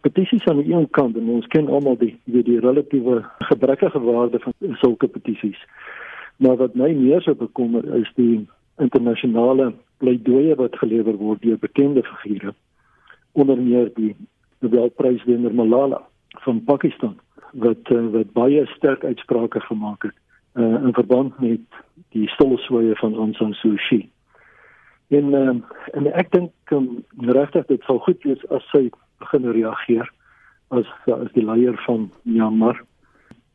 Petisies aan die een kant en ons ken almal die die, die relatiewe gebrekkige waarde van sulke petisies. Maar wat my meer so bekommer is die internasionale pleidooie wat gelewer word deur bekende figure onder meer die Nobelpryswenner Malala van Pakistan wat uh, wat baie sterk uitsprake gemaak het uh, in verband met die stolswye van Aung San Suu Kyi. En uh, en ek dink um, regtig dit sou goed wees as sy begin reageer as as die leier van Myanmar.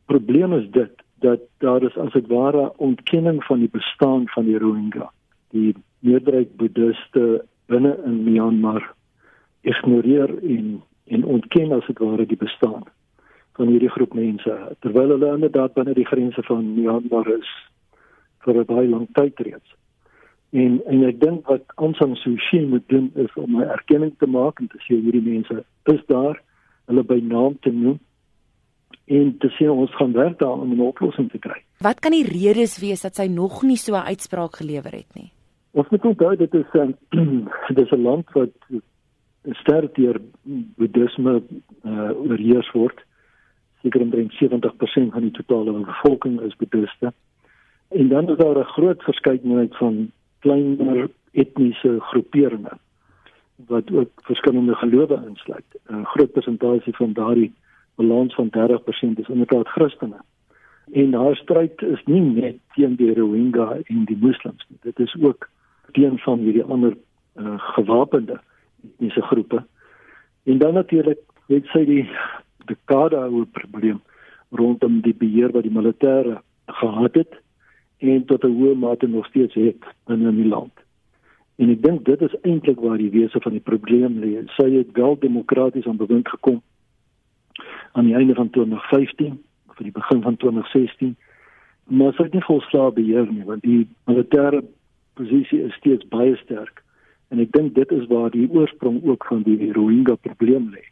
Probleem is dit dat daar is as dit ware ontkenning van die bestaan van die Rohingya. Die meerderheid boeddiste binne in Myanmar ignoreer en en ontken as dit ware die bestaan van hierdie groep mense terwyl hulle inderdaad binne die grense van Myanmar is vir 'n baie lang tyd reeds. En en ek dink wat San Suu Kyi moet doen is om 'n erkenning te maak en te sê hierdie mense is daar, hulle by naam te noem en te sê ons gaan werk daaraan om 'n oplossing te kry. Wat kan die redes wees dat sy nog nie so 'n uitspraak gelewer het nie? Ons moet onthou dit is 'n dis 'n land wat sterk deur boeddhisme uh, oorheers word. Seker omtrent 70% van die totale bevolking is boeddhiste. En dan is daar 'n groot verskeidenheid van kleiner etniese groeperinge wat ook verskillende gelowe insluit. 'n Groot persentasie van daardie balans van 30% is inderdaad Christene. En haar stryd is nie net teen die Rohingya en die moslems nie. Dit is ook teen van hierdie ander uh, gewapende etniese groepe. En dan natuurlik het sy die dekade ou probleem rondom die beheer wat die militêre gehad het en tot 'n hoë mate nog steeds het in die land. En ek dink dit is eintlik waar die wese van die probleem lê. Sy het wel demokraties aan bewind gekom aan die einde van 2015 of vir die begin van 2016. Maar sy het nie volslae beheer nie want die militêre posisie is steeds baie sterk. En ek dink dit is waar die oorsprong ook van die Rohingya probleem lê.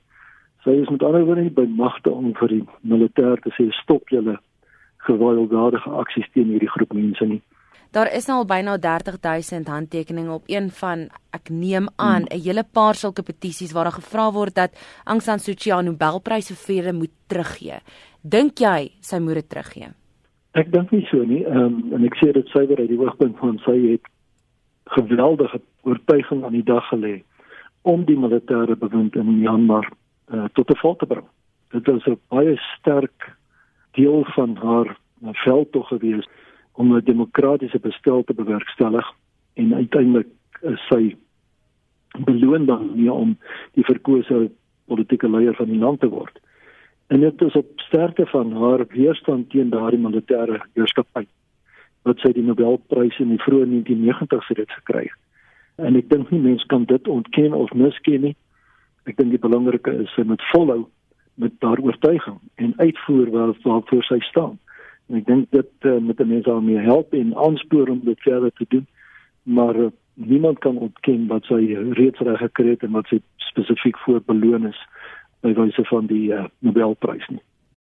Sy is met ander woorde nie by magte om vir die militêr te sê stop julle gewelddadige aksies teen hierdie groep mense nie. Daar is nou al byna 30000 handtekeninge op een van ek neem aan 'n hmm. hele paar sulke petisies waar daar gevra word dat Aung San Suu Kyi 'n Nobelprys vir vrede moet teruggee. Dink jy sy moet dit teruggee? Ek dink nie so nie. Ehm um, en ek sê dit suiwer uit die oogpunt van sy het geweldige oortuiging aan die dag gelê om die militêre bewind in Myanmar uh, tot 'n val te bring. Dit was 'n baie sterk deel van haar veldtog gewees om 'n demokratiese bestel te bewerkstellig en uiteindelik is sy beloon dan nie om die verkose politieke leier van die land te word. En dit is op sterkte van haar weerstand teen daardie militêre heerskappy wat sy die Nobelprys in die vroeë 1990s reeds gekry het. En ek dink nie mense kan dit ontken of misken nie. Ek dink die belangrike is sy moet volhou met haar oortuiging en uitvoer waar waarvoor sy staan. En ek dink dit uh, moet mense daarmee help en aanspoor om dit verder te doen. Maar uh, niemand kan ontken wat sy reeds reg gekry het en wat sy spesifiek voor beloon is by wyse van die uh, Nobelprys nie.